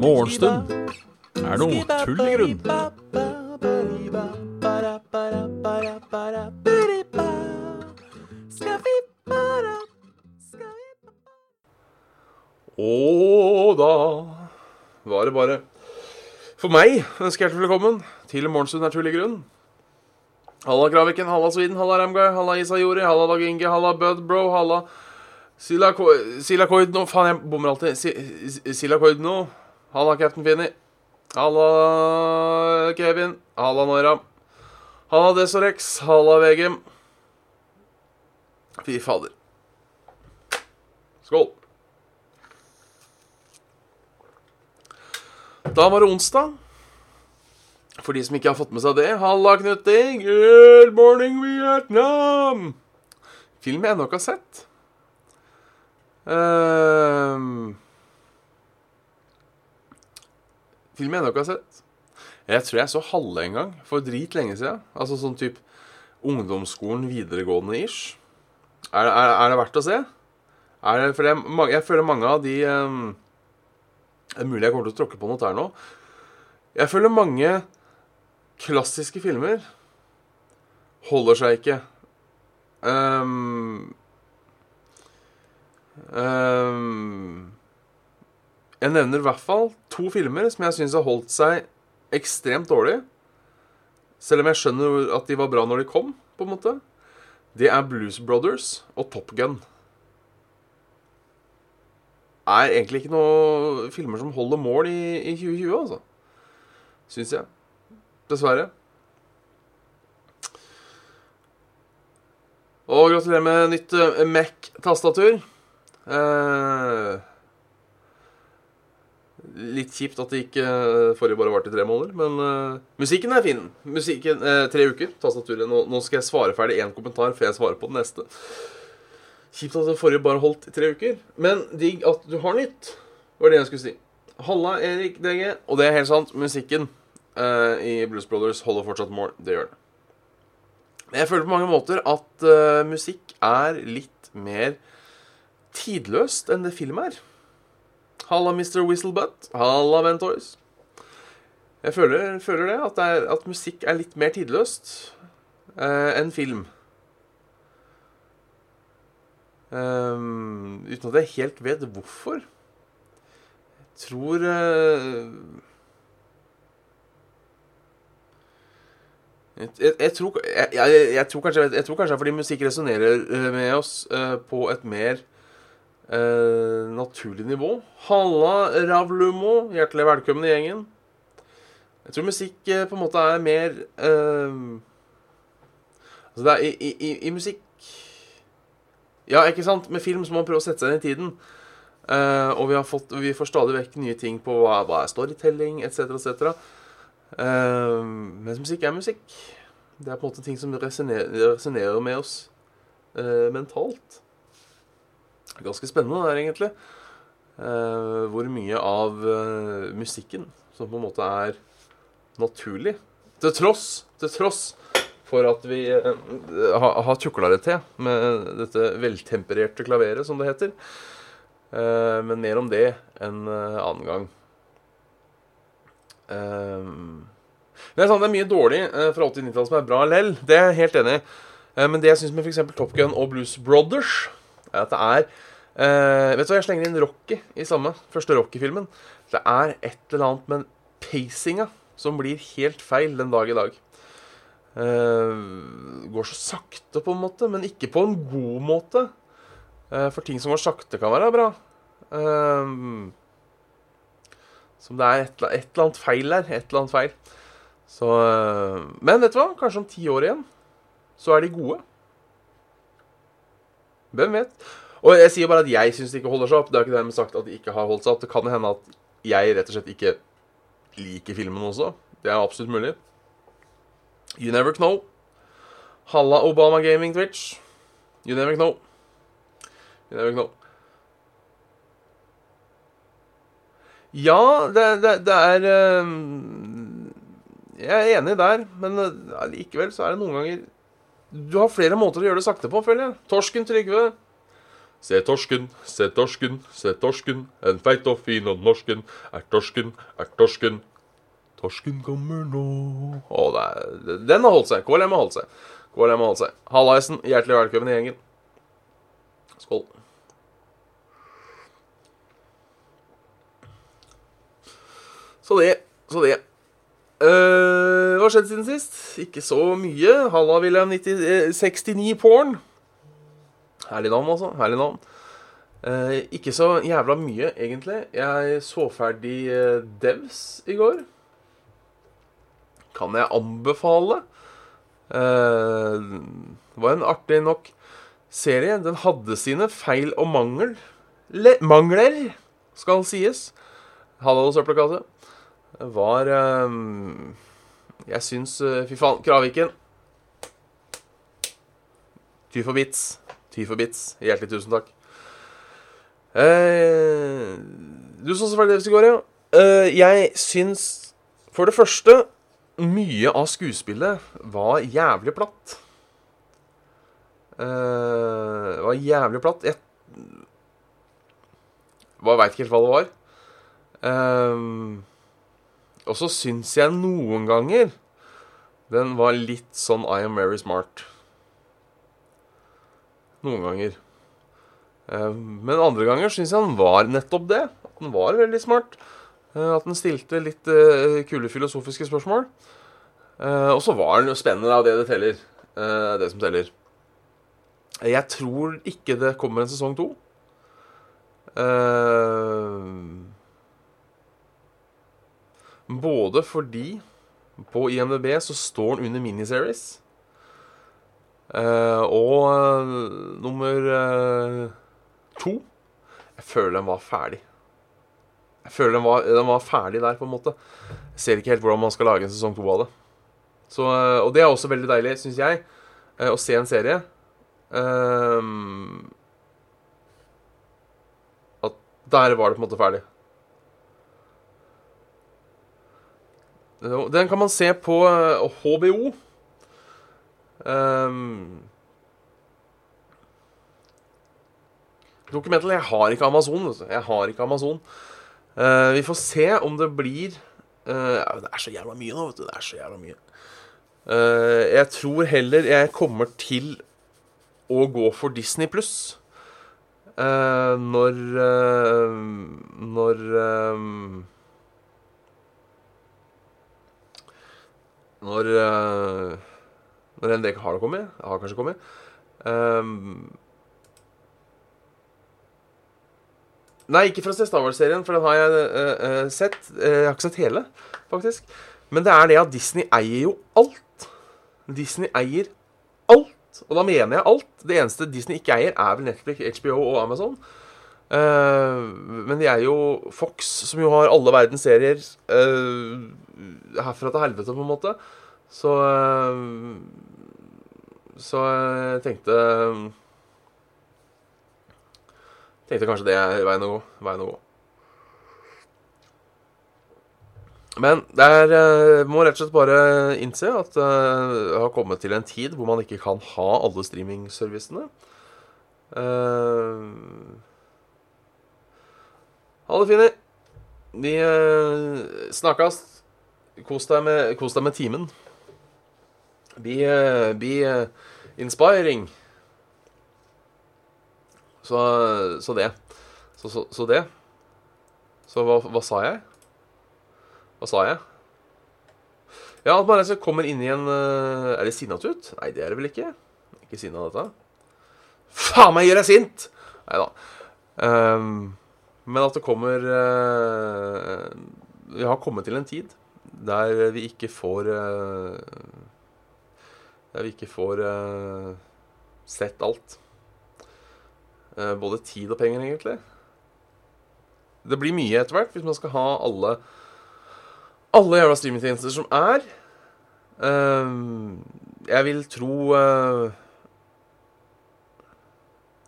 Morgenstund. Er noe tull i grunn. Og da var det bare. For meg ønsker jeg hjertelig velkommen til Morgenstund er tull i grunn. Halla Kraviken, halla Sweden, halla Ramguy, halla Isayori, halla Dag Inge, halla Budbro, halla Silakoid nå Faen, jeg bommer alltid. Silakoid nå. Halla Captain Finni. Halla Kevin. Halla Noira. Halla Desorex. Halla VGM. Fy fader. Skål. Da var det onsdag. For de som ikke har fått med seg det, halla Knutting! Good morning, Vietnam. Film jeg ennå ikke har sett. Ehm. film jeg ennå ikke har sett. Jeg tror jeg så halve en gang, for drit lenge siden. Altså sånn type ungdomsskolen videregående-ish. Er, er, er det verdt å se? Det, for jeg, jeg føler mange av de um, Det er mulig jeg kommer til å tråkke på noe her nå. Jeg føler mange klassiske filmer holder seg ikke. Um, um, jeg nevner i hvert fall to filmer som jeg syns har holdt seg ekstremt dårlig. Selv om jeg skjønner at de var bra når de kom, på en måte. Det er Blues Brothers og Top Gun. Er egentlig ikke noen filmer som holder mål i, i 2020, altså. Syns jeg. Dessverre. Og gratulerer med nytt eh, Mac-tastatur. Eh, litt kjipt at det ikke eh, forrige bare varte i tre måneder, men musikken er fin. Musikken, Tre uker, tastaturet. Nå, nå skal jeg svare ferdig én kommentar før jeg svarer på den neste. Kjipt at det forrige bare holdt i tre uker, men digg at du har nytt, var det jeg skulle si. Halla, Erik DG. Og det er helt sant, musikken eh, i Blues Brothers holder fortsatt mål. Det gjør det. Jeg føler på mange måter at uh, musikk er litt mer tidløst enn det film er. Halla, Mr. Whistlebutt. Halla, Ventoys. Jeg føler, føler det, at, det er, at musikk er litt mer tidløst uh, enn film. Um, uten at jeg helt vet hvorfor. Jeg tror eh, jeg, jeg, tror, jeg, tror kanskje, jeg tror kanskje det er fordi musikk resonnerer eh, med oss uh, på et mer uh, naturlig nivå. Halla, Ravlumo. Hjertelig velkommen i gjengen. Jeg tror musikk uh, på en måte er mer Altså, det er i, i, i, i musikk Ja, ikke sant? Med film så må man prøve å sette seg inn i tiden. Og vi, fått, vi får stadig vekk nye ting på hva, hva er storytelling, etc., etc. Uh, mens musikk er musikk. Det er på en måte ting som resonerer med oss uh, mentalt. Ganske spennende det her, egentlig. Uh, hvor mye av eh, musikken som på en måte er naturlig. Til tross, til tross for at vi eh, har, ha tjukla det til med dette veltempererte klaveret, som det heter. Eh, men mer om det en eh, annen gang. Um, det, er sånn, det er mye dårlig eh, fra 80-90-tallet som er bra lell. Det er jeg helt enig i. Eh, men det jeg syns med f.eks. Top Gun og Blues Brothers, er at det er eh, Vet du hva, jeg slenger inn Rocky i samme. Første Rocky-filmen. Det er et eller annet med pacinga som blir helt feil den dag i dag. Uh, går så sakte, på en måte, men ikke på en god måte. Uh, for ting som går sakte, kan være bra. Eh, som det er et, et eller annet feil der. Et eller annet feil. Så øh, Men vet du hva? Kanskje om ti år igjen så er de gode. Hvem vet? Og jeg sier bare at jeg syns de ikke holder seg opp. Det er ikke dermed sagt at de ikke har holdt seg opp. Det kan hende at jeg rett og slett ikke liker filmen også. Det er absolutt mulig. You never know. Halla Obama Gaming Twitch. You never know. You never know. Ja, det, det, det er øhm, Jeg er enig der, men likevel allikevel så er det noen ganger Du har flere måter å gjøre det sakte på, føler jeg. Torsken Trygve. Se torsken, se torsken, se torsken. En feit og fin og norsken. Er torsken, er torsken. Torsken kommer nå Å, er, den har holdt seg. KLM har holdt seg. KLM har holdt seg. Hallaisen, hjertelig velkommen i gjengen. Skål. Så det. Så det. Uh, hva har skjedd siden sist? Ikke så mye. Halla, William 90, 69 porn. Herlig navn, altså. Herlig navn. Uh, ikke så jævla mye, egentlig. Jeg så ferdig uh, Devs i går. Kan jeg anbefale? det var en artig nok serie. Den hadde sine feil og mangel. Le mangler, skal sies. Halla, søppelkasse var um, Jeg syns uh, Fy faen, Kraviken. Ty for bits. Ty for bits. Hjertelig tusen takk. Uh, du så selvfølgelig det går, ja. Uh, jeg syns for det første mye av skuespillet var jævlig platt. Uh, var jævlig platt. Jeg veit ikke helt hva det var. Um, og så syns jeg noen ganger den var litt sånn I am very smart. Noen ganger. Eh, men andre ganger syns jeg den var nettopp det. At den var veldig smart. Eh, at den stilte litt eh, kule filosofiske spørsmål. Og så var den jo spennende, av Det det teller. Det som teller. Jeg tror ikke det kommer en sesong to. Både fordi på IMDb så står den under miniseries. Uh, og uh, nummer uh, to Jeg føler den var ferdig. Jeg føler den var, den var, ferdig der, på en måte. Jeg ser ikke helt hvordan man skal lage en sesong to av det. Så, og det er også veldig deilig, syns jeg, å se en serie At der var det på en måte ferdig. Den kan man se på HBO. Um, ehm, Dokumental Jeg har ikke Amazon. Jeg har ikke Amazon. Uh, vi får se om det blir uh, Det er så jævla mye nå, vet du. Det er så jævla mye. Uh, jeg tror heller jeg kommer til å gå for Disney pluss. når Når Når uh, Når NDK har det kommet. Har kanskje kommet. Um, nei, ikke fra Star Wars-serien, for den har jeg uh, sett. jeg har ikke sett hele, faktisk. Men det er det at Disney eier jo alt. Disney eier alt. Og da mener jeg alt. Det eneste Disney ikke eier, er vel Netflix, HBO og Amazon. Uh, men de er jo Fox, som jo har alle verdens serier uh, herfra til helvete, på en måte. Så uh, Så jeg tenkte Tenkte kanskje det er veien å gå. Veien å gå. Men det er, må rett og slett bare innse at det har kommet til en tid hvor man ikke kan ha alle streamingservicene. Uh, ha det, fine. Vi uh, snakkes. Kos deg med, kos deg med timen. Be, uh, be uh, inspiring. Så, så det. Så, så, så, det. Så hva, hva, sa jeg? Hva sa jeg? Ja, at man altså kommer inn i en uh, Er det sinnatut? Nei, det er det vel ikke. Ikke sinna, dette. Faen meg, gjør jeg sint! Nei da. Um, men at det kommer uh, Vi har kommet til en tid der vi ikke får uh, Der vi ikke får uh, sett alt. både tid og penger, egentlig. Det blir mye etter hvert hvis man skal ha alle alle jævla streamingtjenester som er. jeg vil tro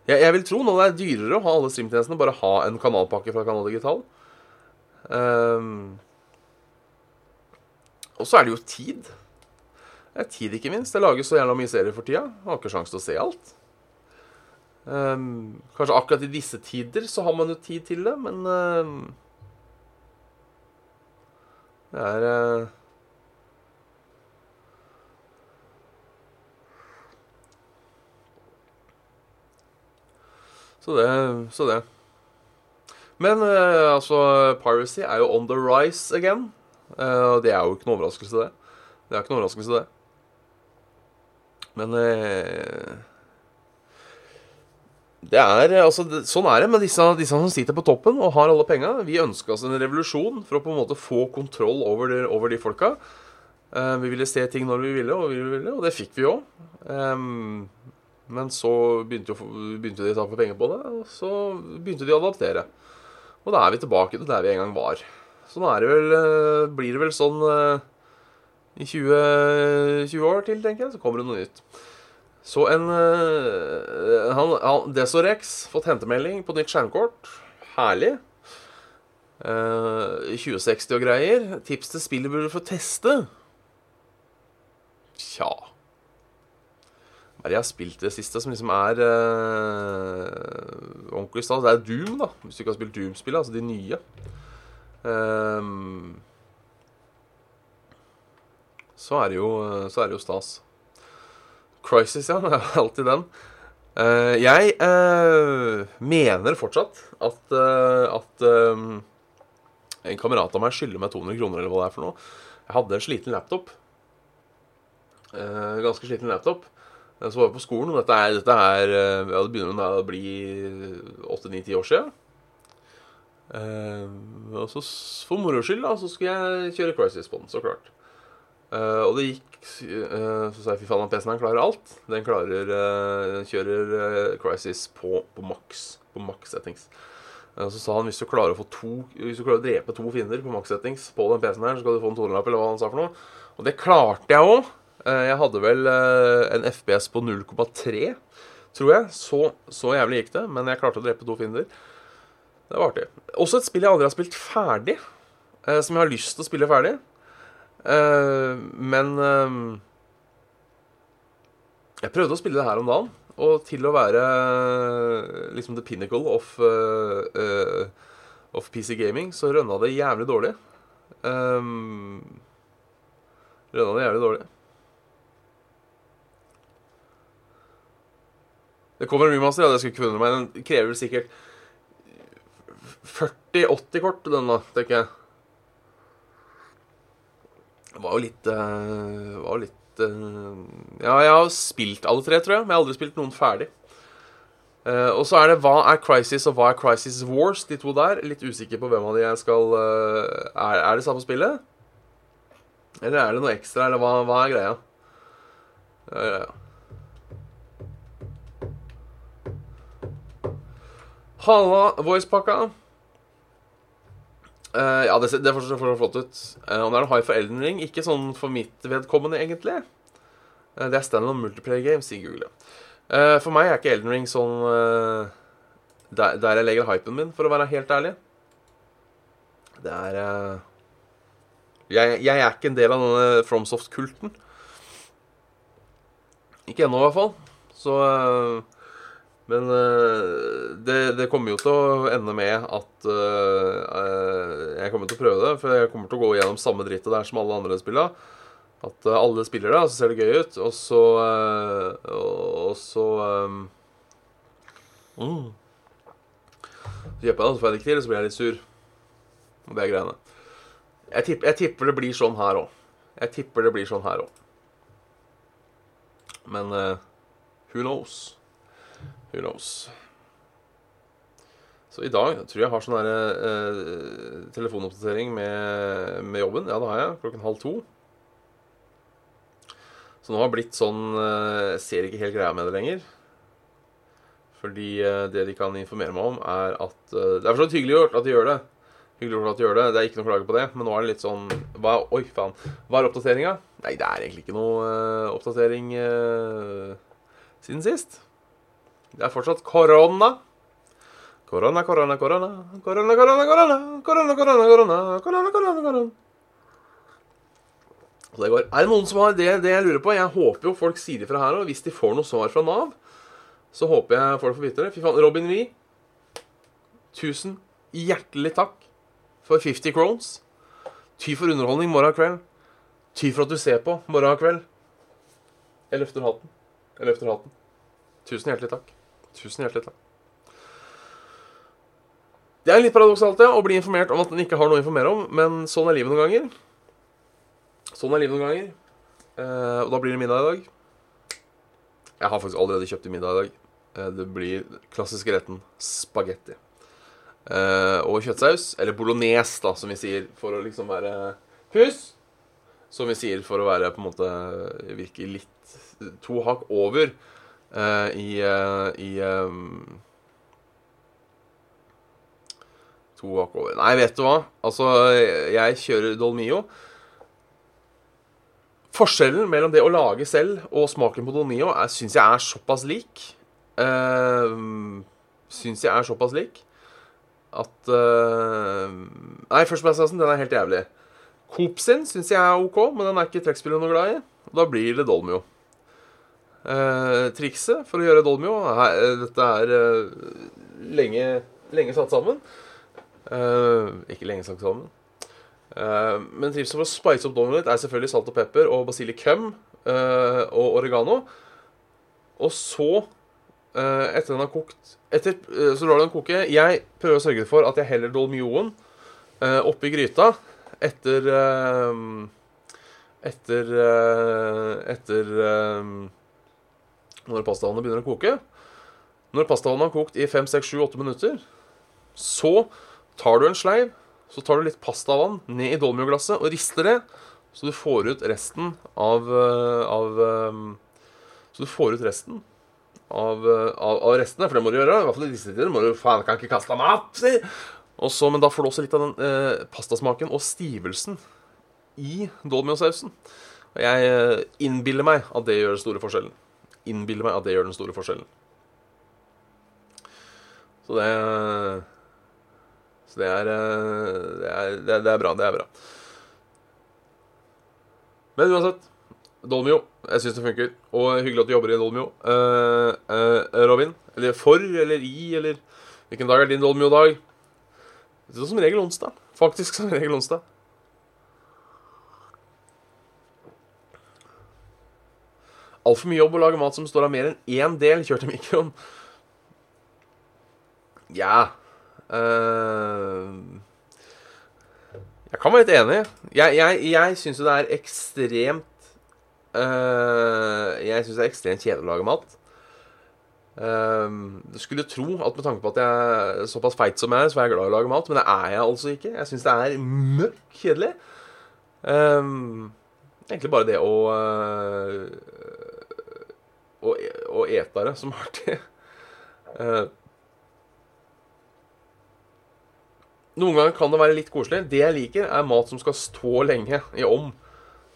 jeg, jeg, vil tro nå det er dyrere å ha alle streamtjenestene, bare ha en kanalpakke fra Kanal Digital. Um, og så er det jo tid. Det er tid, ikke minst. Det lages så jævla mye serier for tida. Jeg Har ikke sjanse til å se alt. Um, kanskje akkurat i disse tider så har man jo tid til det, men um, Det er uh, Så det, så det. Men uh, altså, piracy er jo on the rise again. Og det er jo ikke noe overraskelse, det. Det er ikke noe overraskelse, det. Men uh, det er, altså, det, Sånn er det med disse, disse, som sitter på toppen og har alle penga. Vi ønska oss en revolusjon for å på en måte få kontroll over de, over de folka. vi ville se ting når vi ville, og vi ville, og det fikk vi òg. Men så begynte, jo, begynte de å tape penger på det, og så begynte de å adaptere. Og da er vi tilbake til der vi en gang var. Så nå er det vel, eh, blir det vel sånn eh, i 20, 20 år til, tenker jeg, så kommer det noe nytt. Så en eh, han, han, Desorex fått hentemelding på nytt skjermkort. Herlig. Uh, 2060 og greier. Tips til spillet burde få teste. Hva er det jeg har spilt i det siste som liksom er uh, ordentlig stas? Det er Doom, da. Hvis du ikke har spilt Doom-spillet. Altså de nye. Um, så, er det jo, så er det jo stas. Crisis, ja. Det er alltid den. Uh, jeg uh, mener fortsatt at, at um, en kamerat av meg skylder meg 200 kroner, eller hva det er for noe. Jeg hadde en sliten laptop. ganske sliten laptop. Så var jeg på skolen, og dette er, dette er eh, ja, Det begynner å bli åtte-ni-ti år siden. Uh, og så for moro skyld da, så skulle jeg kjøre Crisis på den, så klart. Uh, og det gikk uh, Så sa jeg fy faen, PC-en klarer alt. Den klarer Den kjører Crisis på, maks. På maks settings. så sa han hvis du klarer å få to Hvis du klarer å drepe to fiender på maks settings på den PC-en her, så skal du få en tonelapp, eller hva han sa for noe. Og det klarte jeg òg. Eh, jeg hadde vel eh, en FPS på 0,3, tror jeg. Så, så, jævlig gikk det, men jeg klarte å drepe to fiender. Det var artig. Også et spill jeg aldri har spilt ferdig, eh, som jeg har lyst til å spille ferdig. Men jeg prøvde å spille det her om dagen, og til å være liksom the pinnacle of, of PC gaming, så rønna det jævlig dårlig. Rønna det jævlig dårlig. Det kommer en remaster, ja, det skulle ikke forundre meg. Den krever sikkert 40-80 kort, den da, tenker jeg. Det var jo litt uh, Var litt uh, Ja, jeg har spilt alle tre, tror jeg, men jeg har aldri spilt noen ferdig. Uh, og så er det hva er Crisis og hva er Crisis Wars, de to der. Litt usikker på hvem av de jeg skal er, er, det samme spillet? Eller er det noe ekstra, eller hva, hva er greia? Det Halla, voicepakka. Uh, ja, det, det ser flott ut. Uh, og det er en high for Elden Ring. Ikke sånn for mitt vedkommende, egentlig. Uh, det er standalone multiplayer games, sier Google. Uh, for meg er ikke Elden Ring sånn der, der, jeg legger hypen min, for å være helt ærlig. Det er jeg, jeg, er ikke en del av denne FromSoft-kulten. Ikke ennå, i hvert fall. Så men uh, det, det, kommer jo til å ende med at uh, jeg kommer til å prøve det. For jeg kommer til å gå gjennom samme drittet der som alle andre spiller. At uh, alle spiller det, og så ser det gøy ut. Og så Og så um, mm. Så kjøper jeg det, så får jeg det ikke til, og så blir jeg litt sur. Og det er greiene. Jeg tipper, jeg tipper det blir sånn her òg. Jeg tipper det blir sånn her òg. Men who knows? Who knows? Så i dag tror jeg jeg har sånn eh, telefonoppdatering med, med, jobben. Ja, det har jeg. Klokken halv to. Så nå har det blitt sånn eh, Jeg ser ikke helt greia med det lenger. Fordi eh, det de kan informere meg om, er at eh, Det er for så vidt hyggelig gjort at de gjør det. Hyggelig gjort at de gjør det. Det er ikke noe klage på det. Men nå er det litt sånn hva, Oi, faen. Hva er oppdateringa? Nei, det er egentlig ikke noe eh, oppdatering eh, siden sist. Det er fortsatt korona. Korona, korona, korona. Korona, korona, korona. Korona, korona, korona. Korona, korona, korona. Så det går. Er det noen som har det, det jeg lurer på? Jeg håper jo folk sier ifra her òg. Hvis de får noe svar fra Nav, så håper jeg folk får vite det. Fy faen. Robin Wie, tusen hjertelig takk for 50 crones. Ty for underholdning morgen og kveld. Ty for at du ser på morgen og kveld. Jeg løfter hatten. Jeg løfter hatten. Tusen hjertelig takk. Tusen hjertelig takk. Det er litt paradoksalt ja, å bli informert om at en ikke har noe å informere om, men sånn er livet noen ganger. Sånn er livet noen ganger. Eh, og da blir det middag i dag. Jeg har faktisk allerede kjøpt i middag i dag. Eh, det blir klassiske retten spagetti. Eh, og kjøttsaus, eller bolognese, da, som vi sier, for å liksom være Pus! Som vi sier for å være på en måte virke litt to hakk over eh, i, uh, i um, To hakk Nei, vet du hva? Altså, jeg kjører Dolmio. Forskjellen mellom det å lage selv og smaken på Dolmio syns jeg er såpass lik. Uh, syns jeg er såpass lik at uh, Nei, førsteplassen den er helt jævlig. Coop sin syns jeg er OK, men den er ikke trekkspillet noe glad i. Da blir det Dolmio. Uh, trikset for å gjøre Dolmio her, Dette er uh, lenge, lenge satt sammen. Uh, ikke lenge satt sammen. Men trikset for å spice opp Dolmio litt er selvfølgelig salt og pepper og basilicum uh, og oregano. Og så, etter den har kokt etter, Så lar du den koke. Jeg prøver å sørge for at jeg heller dolmioen oppi gryta etter Etter Etter Når pastavannet begynner å koke. Når pastavannet har kokt i 5-6-7-8 minutter, så tar du en sleiv, så tar du litt pastavann ned i dolmioglasset og rister det, så du får ut resten av, eh, av eh, Så du får ut resten av, eh, av, av, restene, for det må du gjøre. I hvert fall i disse tider. Må du faen kan ikke kaste mat, si! Også, men da får du også litt av den eh, pastasmaken og stivelsen i dolmiosausen. Og jeg innbiller meg at det gjør den store forskjellen. Innbiller meg at det gjør den store forskjellen. Så det så det eh, det er, det er, det er bra. Det er bra. Men uansett Dolmio. Jeg syns det funker. Og hyggelig at du jobber i Dolmio. Uh, uh, Robin. Eller for eller i, eller Hvilken dag er din Dolmio-dag? Det er som regel onsdag. Faktisk som regel onsdag. Altfor mye jobb å lage mat som står av mer enn én del kjørt i mikroen. Ja Uh, jeg kan være litt enig. Jeg, jeg, jeg syns jo det er ekstremt uh, Jeg syns det er ekstremt kjedelig å lage mat. Uh, du skulle tro at med tanke på at jeg er såpass feit som jeg er, så er jeg glad i å lage mat, men det er jeg altså ikke. Jeg syns det er møkk kjedelig. Um, egentlig bare det å å, å og, etere som har det. Noen ganger kan det være litt koselig. Det jeg liker, er mat som skal stå lenge i om.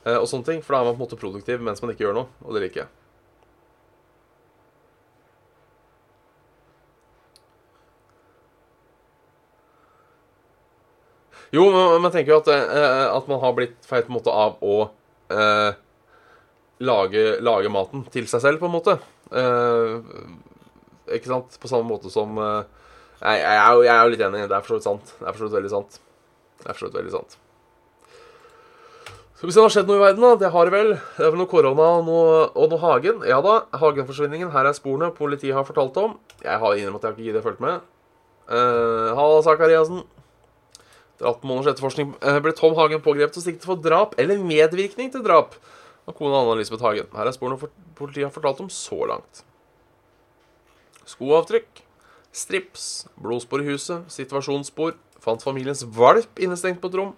Eh, og sånne ting, For da er man på en måte produktiv mens man ikke gjør noe. Og det liker jeg. Jo, men man tenker jo at, eh, at man har blitt feit på en måte av å eh, lage, lage, maten til seg selv, på en måte. Eh, ikke sant? På samme måte som eh, jeg, jeg, er jo, jeg, er jo, litt enig. Det er for så vidt sant. Det er for så vidt veldig sant. Det er for så vidt veldig sant. Skal vi se, det har skjedd noe i verden, da. Det har det vel. Det er vel noe korona og noe, og noe Hagen. Ja da, Hagen-forsvinningen. Her er sporene politiet har fortalt om. Jeg har innrømmet at jeg har ikke giddet å følge med. Eh, Halla, Sakariassen. Etter 18 måneders etterforskning uh, ble Tom Hagen pågrepet og siktet for drap eller medvirkning til drap av kona Anna Elisabeth Hagen. Her er sporene politiet har fortalt om så langt. Skoavtrykk. Strips, blodspor i huset, situasjonsspor, fant familiens valp innestengt på et rom.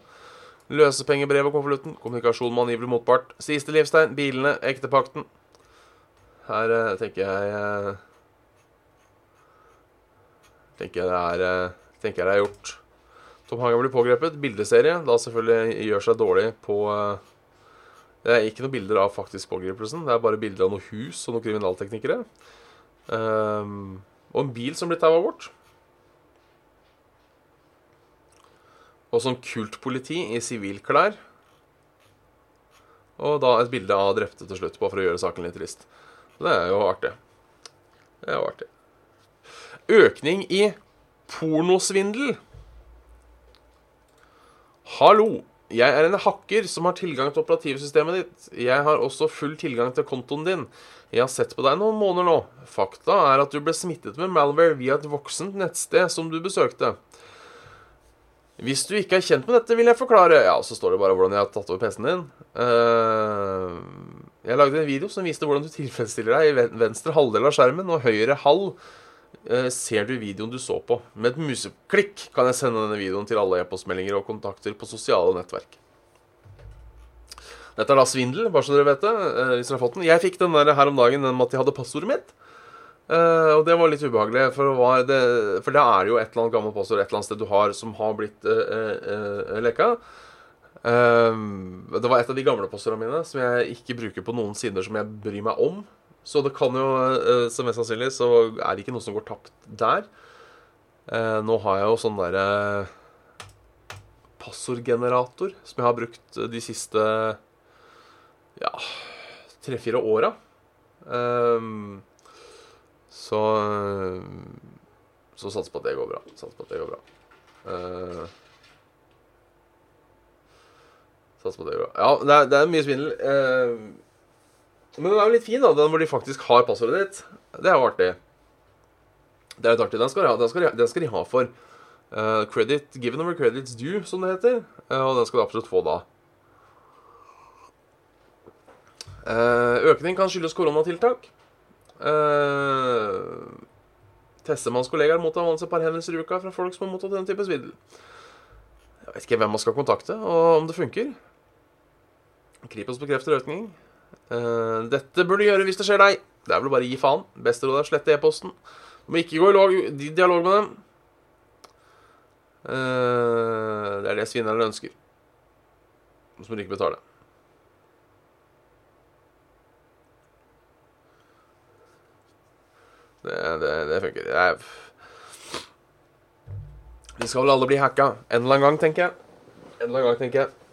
Løsepengebrev og konvolutten, kommunikasjon med angivelig motpart, siste livstegn, bilene, ektepakten. Her uh, tenker jeg uh, Tenker jeg det er uh, Tenker jeg det er gjort. Tom Hagen blir pågrepet. Bildeserie. Da selvfølgelig gjør seg dårlig på Det er ikke noen bilder av faktisk pågripelsen. Det er bare bilder av noe hus og noen kriminalteknikere. Um, og en bil som blir taua bort. Og sånn kultpoliti i sivilklær. Og da et bilde av drepte til slutt, bare for å gjøre saken litt trist. Det er jo artig. Det er jo artig. Økning i pornosvindel. Hallo. Jeg er en hacker som har tilgang til operativsystemet ditt. Jeg har også full tilgang til kontoen din. Jeg har sett på deg noen måneder nå. Fakta er at du ble smittet med malware via et voksent nettsted som du besøkte. Hvis du ikke er kjent med dette, vil jeg forklare. Ja, så står det bare hvordan jeg har tatt over PC-en din. Uh, jeg lagde en video som viste hvordan du tilfredsstiller deg i venstre halvdel av skjermen, og høyre halv ser du videoen du så på. Med et museklikk kan jeg sende denne videoen til alle e-postmeldinger og kontakter på sosiale nettverk. Dette er da svindel, bare så dere vet det. Uh, hvis dere har fått den. Jeg fikk den der her om dagen med at jeg hadde passordet mitt. Uh, og det var litt ubehagelig, for, det, for det er jo et eller annet gammelt passord et eller annet sted du har som har blitt uh, lekka. det var et av de gamle passordene mine som jeg ikke bruker på noen sider som jeg bryr meg om. Så det kan jo, som mest sannsynlig, så er det ikke noe som går tapt der. nå har jeg jo sånn derre passordgenerator som jeg har brukt de siste ja tre-fire åra. Um, så Så sats på at det går bra. Sats på at det går bra. Uh, sats på at det går bra. Ja, det er, mye svindel. Men den er jo litt fin, da, den hvor de faktisk har passordet ditt. Det er jo artig. Det er litt artig. Den skal de ha, den skal de, den skal de ha for. Uh, credit given over credits due, som det heter. Uh, og den skal du absolutt få da. Uh, økning kan skyldes koronatiltak. Uh, Testemannskollegaer mottar vanligvis et par henvendelser i uka fra folk som har mottatt denne type svindel. Jeg vet ikke hvem man skal kontakte, og om det funker. Kripos bekrefter økning. Uh, dette burde du gjøre hvis det skjer deg. Det er vel bare å gi faen. Beste råd er å slette e-posten. Du må ikke gå i dialog med dem. Uh, det er det svinnerne ønsker. Så må du ikke betale. Det, det, det funker. Det er Vi skal vel alle bli hacka en eller annen gang, tenker jeg. En eller annen gang, tenker jeg.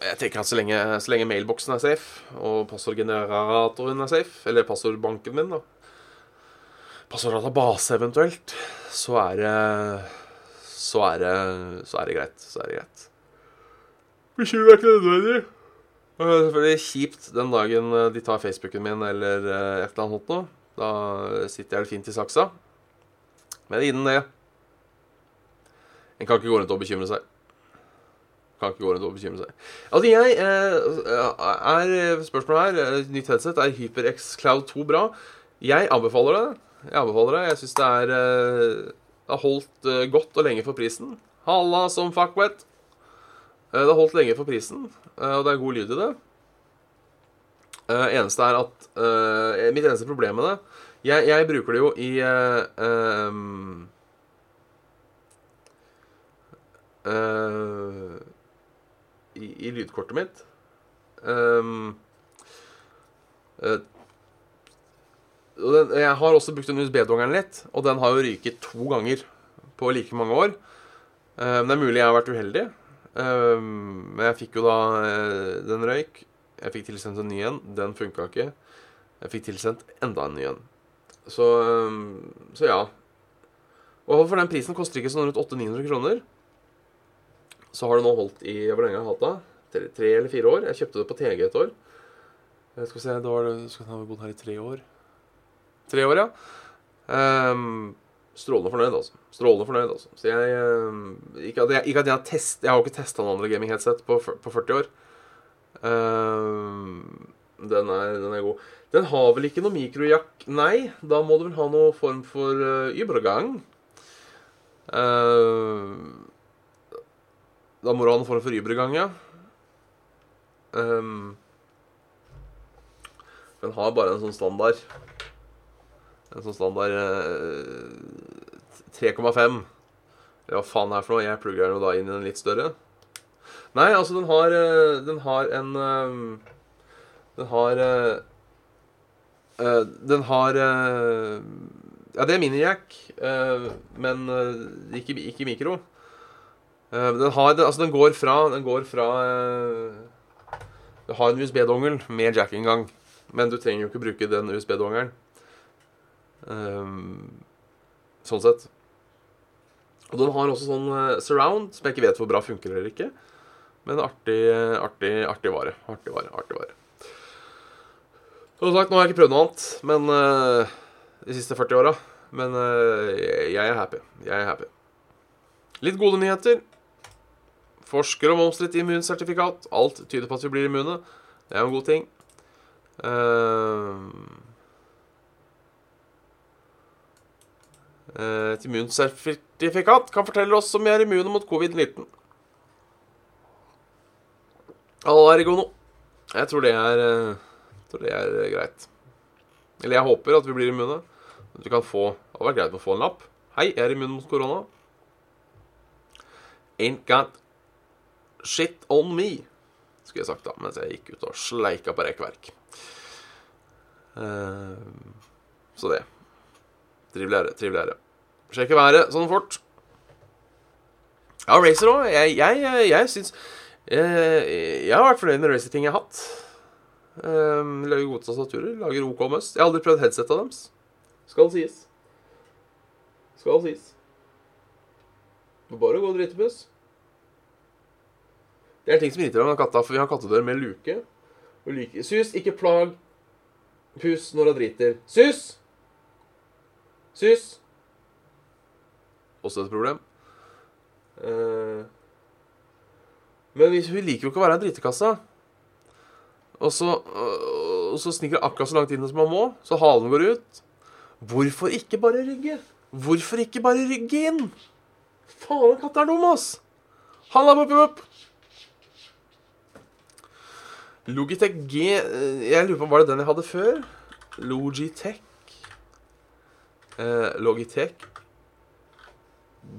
Jeg tenker at så lenge, så lenge mailboksen er safe, og passordgeneratoren er safe, eller passordbanken min, da Passorddatabase eventuelt, så er det Så er det Så er det greit. Så er det greit. Bekymring er ikke nødvendig. Det er selvfølgelig kjipt den dagen de tar Facebooken min eller eh, et eller annet nå. Da sitter jeg fint i saksa. Men innen det En kan ikke gå rundt og bekymre seg. Kan ikke gå rundt og bekymre seg. Altså, jeg eh, er Spørsmålet her eh, Nytt headset. Er HyperX Cloud 2 bra? Jeg anbefaler det. Jeg anbefaler det. Jeg syns det er eh, Det har holdt godt og lenge for prisen. Halla som fuckwet. Det har holdt lenge for prisen, og det er god lyd i det. Uh, eneste er at uh, Mitt eneste problem med det Jeg, jeg bruker det jo i uh, um, i, i, lydkortet mitt. Um, den, jeg har også brukt den USB-dongeren litt, og den har jo ryket to ganger på like mange år. Um, det er mulig jeg har vært uheldig, um, men jeg fikk jo da Den røyk. Jeg fikk tilsendt en ny en. Den funka ikke. Jeg fikk tilsendt enda en ny en. Så, så ja. Og for den prisen koster ikke sånn rundt 800-900 kroner. Så har det nå holdt i Hvor lenge har jeg hatt det? Tre, tre, eller fire år. Jeg kjøpte det på TG et år. Jeg skal se, da var det, skal ha bodd her i tre år. Tre år, ja. Um, strålende fornøyd, altså. Strålende fornøyd, altså. Så jeg um, Ikke at jeg, ikke at jeg har test, Jeg har ikke testa noen andre gaming-headset på, på 40 år. Um, den, er, den, er, god. Den har vel ikke noe mikrojakk Nei, da må du vel ha noe form for uh, übergang. Uh, da må du ha en form for übergang, ja. Um, den har bare en sånn standard En sånn standard uh, 3,5. Hva faen er for noe? Jeg plugger den jo da inn i den litt større. Nei, altså, den har eh, Den har en eh, Den har eh, Den har Ja, det er mini-jack, men ikke, ikke mikro. Den har Altså, den går fra Den går fra ha en USB-dongel med jack-inngang. Men du trenger jo ikke bruke den USB-dongelen. Um, sånn sett. Og den har også sånn uh, surround, som jeg ikke vet hvor bra funker eller ikke. Men artig, artig, artig vare. Artig vare, artig vare. Som sagt, nå har jeg ikke prøvd noe annet men de siste 40 åra. Men jeg er happy. Jeg er happy. Litt gode nyheter. Forskere om omstridt immunsertifikat. Alt tyder på at vi blir immune. Det er jo en god ting. Uh, et immunsertifikat kan fortelle oss om vi er immune mot covid-19. Allergono. Jeg tror det er Jeg tror det er greit. Eller jeg håper at vi blir immune. Du kan få Det hadde vært greit å få en lapp. Hei, jeg er immun mot korona. Ain't got shit on me, skulle jeg sagt da, mens jeg gikk ut og sleika på rekkverk. Uh, så det. Triveligere, triveligere. er. Sjekke været sånn fort. Ja, racer òg. Jeg, jeg, jeg, syns jeg, jeg har vært fornøyd med racerting jeg har hatt. Um, lager gode tastaturer. Lager OK must. Jeg har aldri prøvd headsetet deres. Skal sies. Skal sies. Bare gå og drite puss. Det er ting som irriterer meg med katta, for vi har kattedør med luke. Og luke. Sus, ikke plag pus når hun driter. Sus! Sus! Også et problem. Uh, men hun liker jo ikke å være i dritekassa. Og så, og så sniker hun akkurat så langt inn som hun må, så halen går ut. Hvorfor ikke bare rygge? Hvorfor ikke bare rygge inn? Faen, katta er dum, ass! Halla, bopp, bopp! Logitech G Jeg lurer på, Var det den jeg hadde før? Logitech eh, Logitech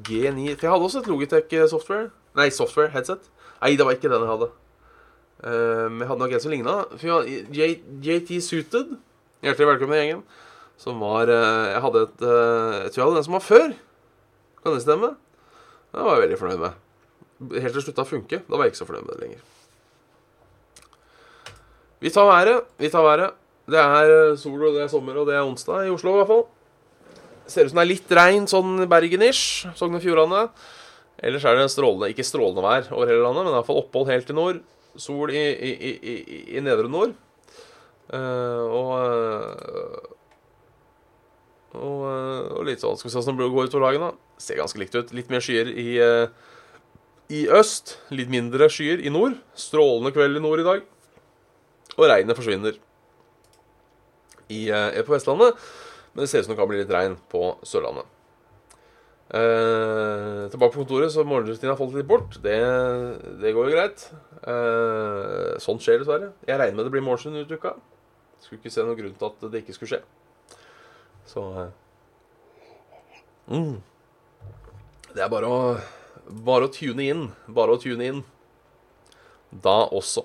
G9 For jeg hadde også et Logitech-software. Nei, software-headset. Nei, det var ikke den jeg hadde. Men jeg hadde nok en som ligna. JT Suited. Hjertelig velkommen i gjengen. Som var eh, Jeg hadde et uh, Jeg tror jeg hadde den som var før. Kan det stemme? Det var jeg veldig fornøyd med. Helt til slutta å funke. Da var jeg ikke så fornøyd med det lenger. Vi tar været. Vi tar været. Det er sol, og det er sommer, og det er onsdag i Oslo i hvert fall. Ser ut som det er litt regn sånn Bergen-ish. Sogn og Fjordane. Ellers er det strålende, ikke strålende vær over hele landet, men i hvert fall opphold helt til nord. Sol i, i, i, i nedre nord. Uh, og, og, og litt sånn Skal vi se hvordan det går utover dagen, da. Ser ganske likt ut. Litt mer skyer i, i øst. Litt mindre skyer i nord. Strålende kveld i nord i dag. Og regnet forsvinner i, eh, på Vestlandet. Men det ser ut som det kan bli litt regn på Sørlandet. Eh, tilbake på kontoret, så morgenrutinen har falt litt bort. Det, det går jo greit. Eh, sånt skjer dessverre. Jeg regner med det blir morgensyn ut uka. Skulle ikke se noen grunn til at det ikke skulle skje. Så eh, mm. Det er bare å Bare å tune inn. Bare å tune inn. Da også.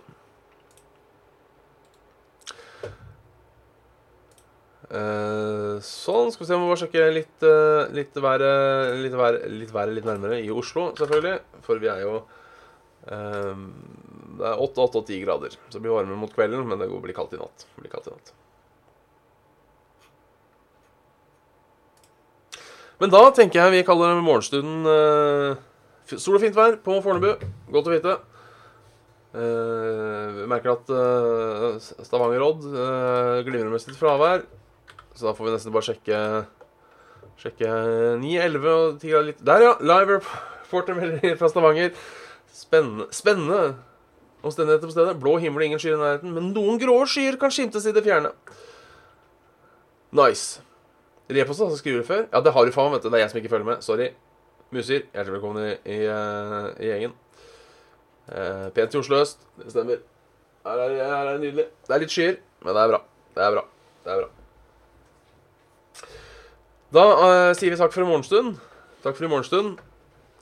Sånn. Skal vi se, om må bare sjekke litt, uh, litt, været, litt, vær, litt, været litt nærmere i Oslo, selvfølgelig. For vi er jo um, Det er 8, 8 og 10 grader. Så det blir varmere mot kvelden, men det blir kaldt i natt. Blir kaldt i natt. Men da tenker jeg vi kaller det morgenstunden Sol og fint vær på Fornebu. Godt å vite. Uh, merker at uh, Stavanger-Odd uh, glimrer med sitt fravær. Så da får vi nesten bare sjekke Sjekke 9, 11 og 10 grader litt Der, ja! Live reporter fra Stavanger. Spennende, spennende omstendigheter på stedet. Blå himmel ingen skyer i nærheten, men noen grå skyer kan skimtes i det fjerne. Nice. Repost, altså skriver før? Ja, det har du faen, vet du. Det er jeg som ikke følger med. Sorry. Muser, hjertelig velkommen i, i, uh, i gjengen. Eh, pent i Oslo øst. Det stemmer. Her er, her er det nydelig. Det er litt skyer, men det er bra. Det er bra. Det er bra. Da uh, sier vi takk for i morgenstund. Takk for i morgenstund.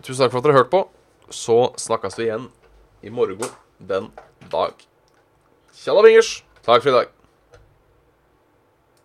Tusen takk for at dere hørte på. Så snakkes vi igjen i morgen den dag. Tjalla bingers. Takk for i dag.